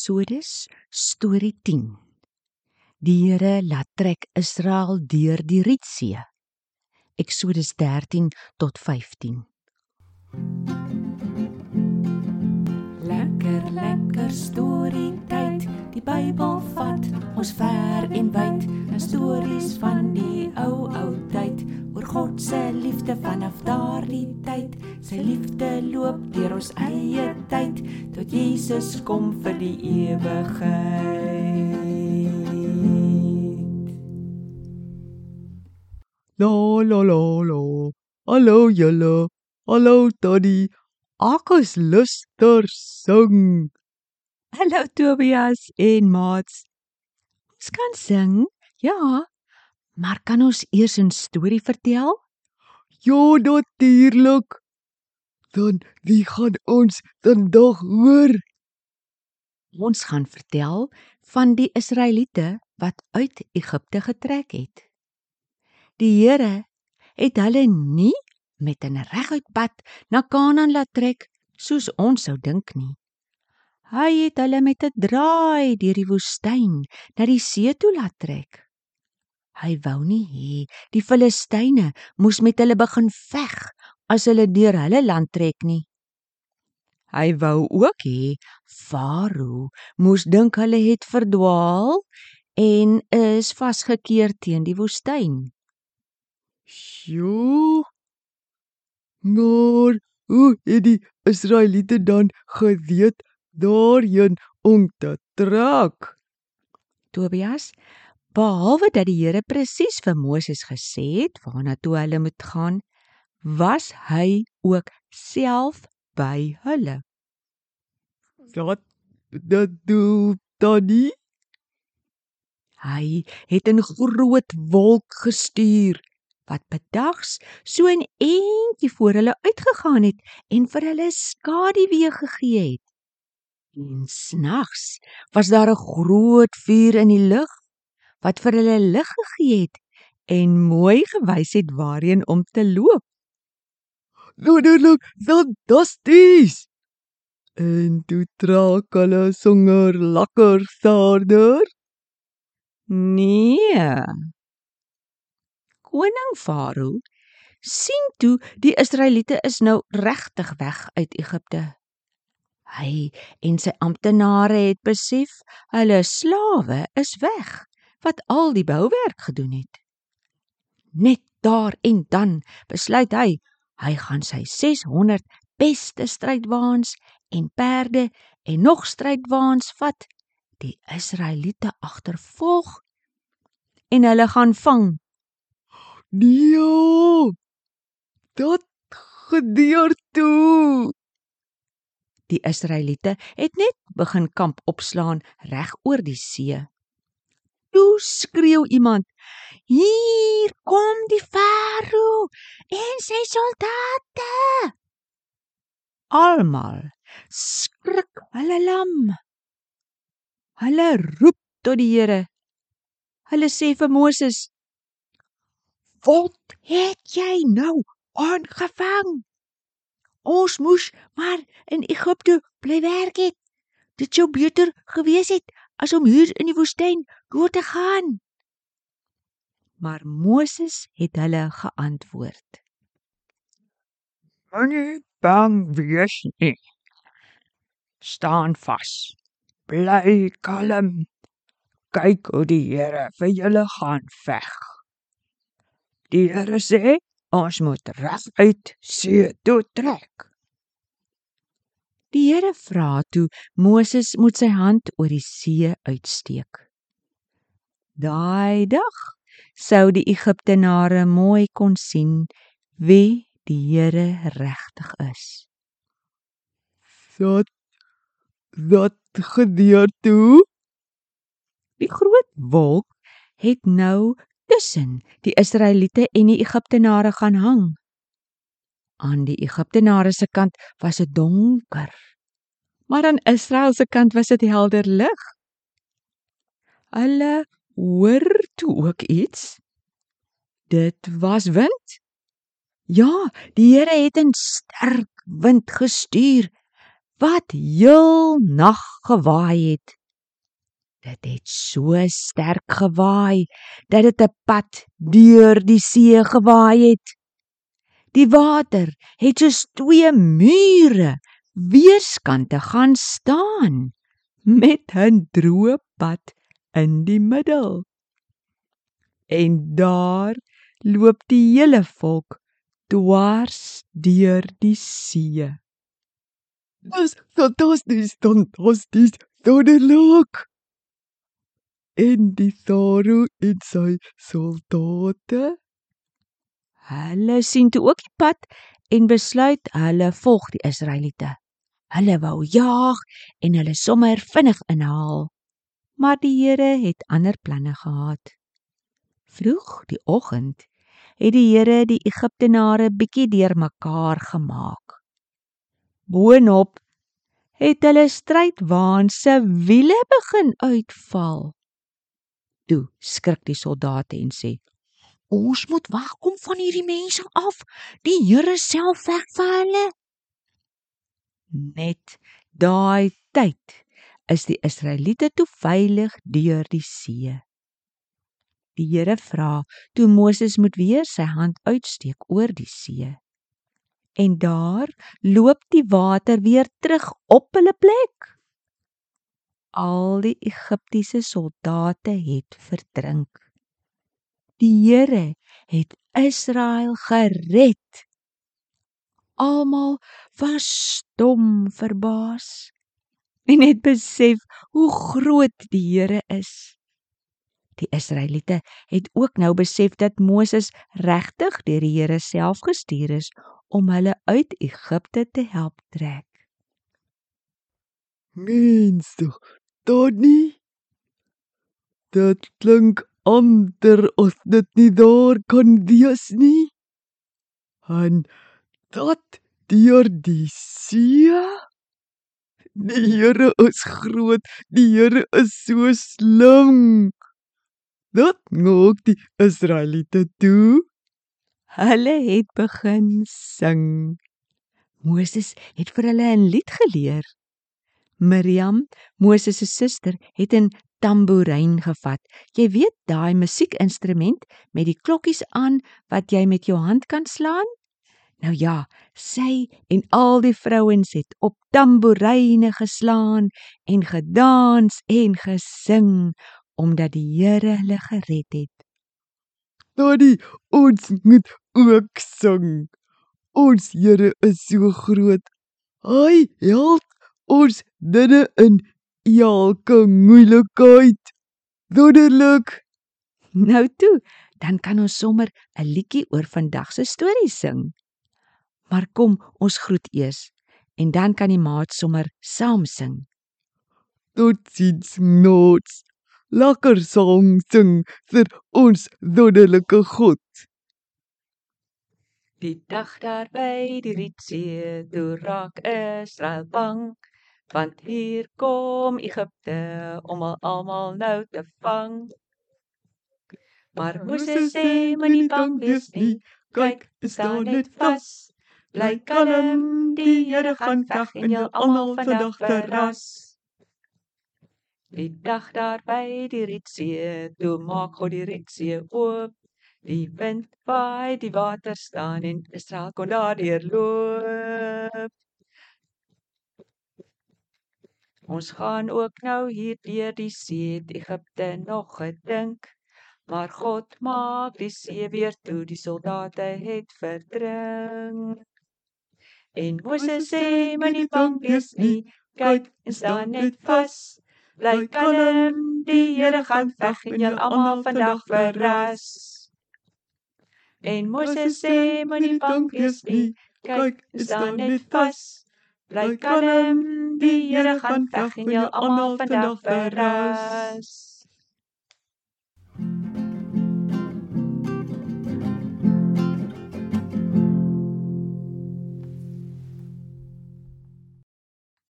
Eksodus storie 10. Die Here laat trek Israel deur die Rietsee. Eksodus 13 tot 15. Lekker lekker storie tyd. Die Bybel vat ons ver en wyd. 'n Stories van die ou ou tyd oor God se liefde vanaf daardie tyd. Sy liefde loop deur ons eie tyd tot Jesus kom vir die ewigheid. La la la la. Hallo julle. Hallo Toddy. Ek is luster sing. Hallo Tobias en maats. Ons kan sing, ja, maar kan ons eers 'n storie vertel? Ja, natuurlik. Dan wie gaan ons vandag hoor? Ons gaan vertel van die Israeliete wat uit Egipte getrek het. Die Here het hulle nie met 'n reguit pad na Kanaan laat trek soos ons sou dink nie. Hy het hulle met 'n draai deur die woestyn na die see toe laat trek. Hy wou nie hê die Filistyne moes met hulle begin veg as hulle deur hulle land trek nie. Hy wou ook hê Farao moes dink hulle het verdwaal en is vasgekeer teen die woestyn. Sjoe. Maar hoe het die Israeliete dan geweet daarheen om te trek? Tobias, behalwe dat die Here presies vir Moses gesê het waarna toe hulle moet gaan, was hy ook self by hulle. Dat dat doen Toddy. Hy het 'n groot wolk gestuur wat bedags so 'n entjie voor hulle uitgegaan het en vir hulle skaduwee gegee het. En snags was daar 'n groot vuur in die lug wat vir hulle lig gegee het en mooi gewys het waarheen om te loop. Natuurlik, fantasties. En toe trek hulle songer lekker verder. Nee. Koning Farao sien toe die Israeliete is nou regtig weg uit Egipte. Hy en sy amptenare het besef hulle slawe is weg wat al die bouwerk gedoen het. Net daar en dan besluit hy hy gaan sy 600 beste strydwaans en perde en nog strydwaans vat die Israeliete agtervolg en hulle gaan vang. Nee. Dat gebeur toe. Die Israeliete het net begin kamp opslaan reg oor die see. Toe skreeu iemand: "Hier kom die Farao en sy soldate!" Almal skrik hulle lam. Hulle roep tot die Here. Hulle sê vir Moses: "Wat het jy nou aangevang? Ons moes maar in Egipte bly werk het. Dit sou beter gewees het as om hier in die woestyn dood te gaan." Maar Moses het hulle geantwoord: Moenie bang wees nie. "Staan vas. Bly kalm. Kyk hoe die Here vir julle gaan veg. Die Here sê ons moet reguit see toe trek. Die Here vra toe Moses moet sy hand oor die see uitsteek. Daai dag sou die Egiptenare mooi kon sien wie die Here regtig is. Dat dat gebeur toe. Die groot wolk het nou tussen die Israeliete en die Egiptenare gaan hang. Aan die Egiptenare se kant was dit donker, maar aan Israel se kant was dit helder lig. Hulle hoor toe ook iets. Dit was wind. Ja, die Here het 'n sterk wind gestuur wat heel nag gewaai het. Dit het so sterk gewaai dat dit 'n pad deur die see gewaai het. Die water het soos twee mure weerskante gaan staan met 'n droë pad in die middel. En daar loop die hele volk dwars deur die see. Dis fantasties, fantasties, wonderlik. En die Tharo en sy soldate, Hulle sien toe ook die pad en besluit hulle volg die Israeliete. Hulle wou jaag en hulle sommer vinnig inhaal. Maar die Here het ander planne gehad. Vroeg die oggend het die Here die Egiptenare bietjie deurmekaar gemaak. Boonop het hulle strydwaan se wiele begin uitval. Toe skrik die soldate en sê: "Ons moet wegkom van hierdie mense af. Die Here self veg vir hulle." Net daai tyd is die Israeliete toe veilig deur die see. Die Here vra toe Moses moet weer sy hand uitsteek oor die see. En daar loop die water weer terug op hulle plek. Al die Egiptiese soldate het verdrink. Die Here het Israel gered. Almal was stom verbaas en het besef hoe groot die Here is. Die Israeliete het ook nou besef dat Moses regtig deur die Here self gestuur is om hulle uit Egipte te help trek. mense, dit nie. Dit klink ander as dit nie daar kan wees nie. En dat deur die see. Die Here is groot, die Here is so slim. Dit maak die Israeliete toe. Hulle het begin sing. Moses het vir hulle 'n lied geleer. Miriam, Moses se suster, het 'n tamboerijn gevat. Jy weet daai musiekinstrument met die klokkies aan wat jy met jou hand kan slaan? Nou ja, sy en al die vrouens het op tamboeryne geslaan en gedans en gesing omdat die Here hulle gered het. Daddy, ons moet ook sing. Ons Here is so groot. Hy help ons dinge in elke moeilikheid. Wonderlik. Nou toe, dan kan ons sommer 'n liedjie oor vandag se storie sing. Maar kom, ons groet eers en dan kan die maat sommer saam sing. Totsiens nots. Lekker song sing vir ons wonderlike God. Die dag daar by die Rietsee, toe raak Israel bang, want hier kom Egipte om al almal nou te vang. Maar Moses sê moenie bang wees nie, kyk, staan net vas. Bly kalm, die Here gaan veg en julle almal vandag verras. Die dag daar by die Rietsee, toe maak God die Rietsee oop. Die wind waai, die water staan en Israel kon daardeur loop. Ons gaan ook nou hier deur die see, het Egipte nog gedink. Maar God maak die see weer toe, die soldate het verdrink. En Moses sê moenie bang wees nie, kyk en staan net vas. Bly kalm, die Here gaan veg en julle almal vandag verras. En Moses sê moenie bang wees nie, kyk en staan net vas. Bly kalm, die Here gaan veg en julle almal vandag verras.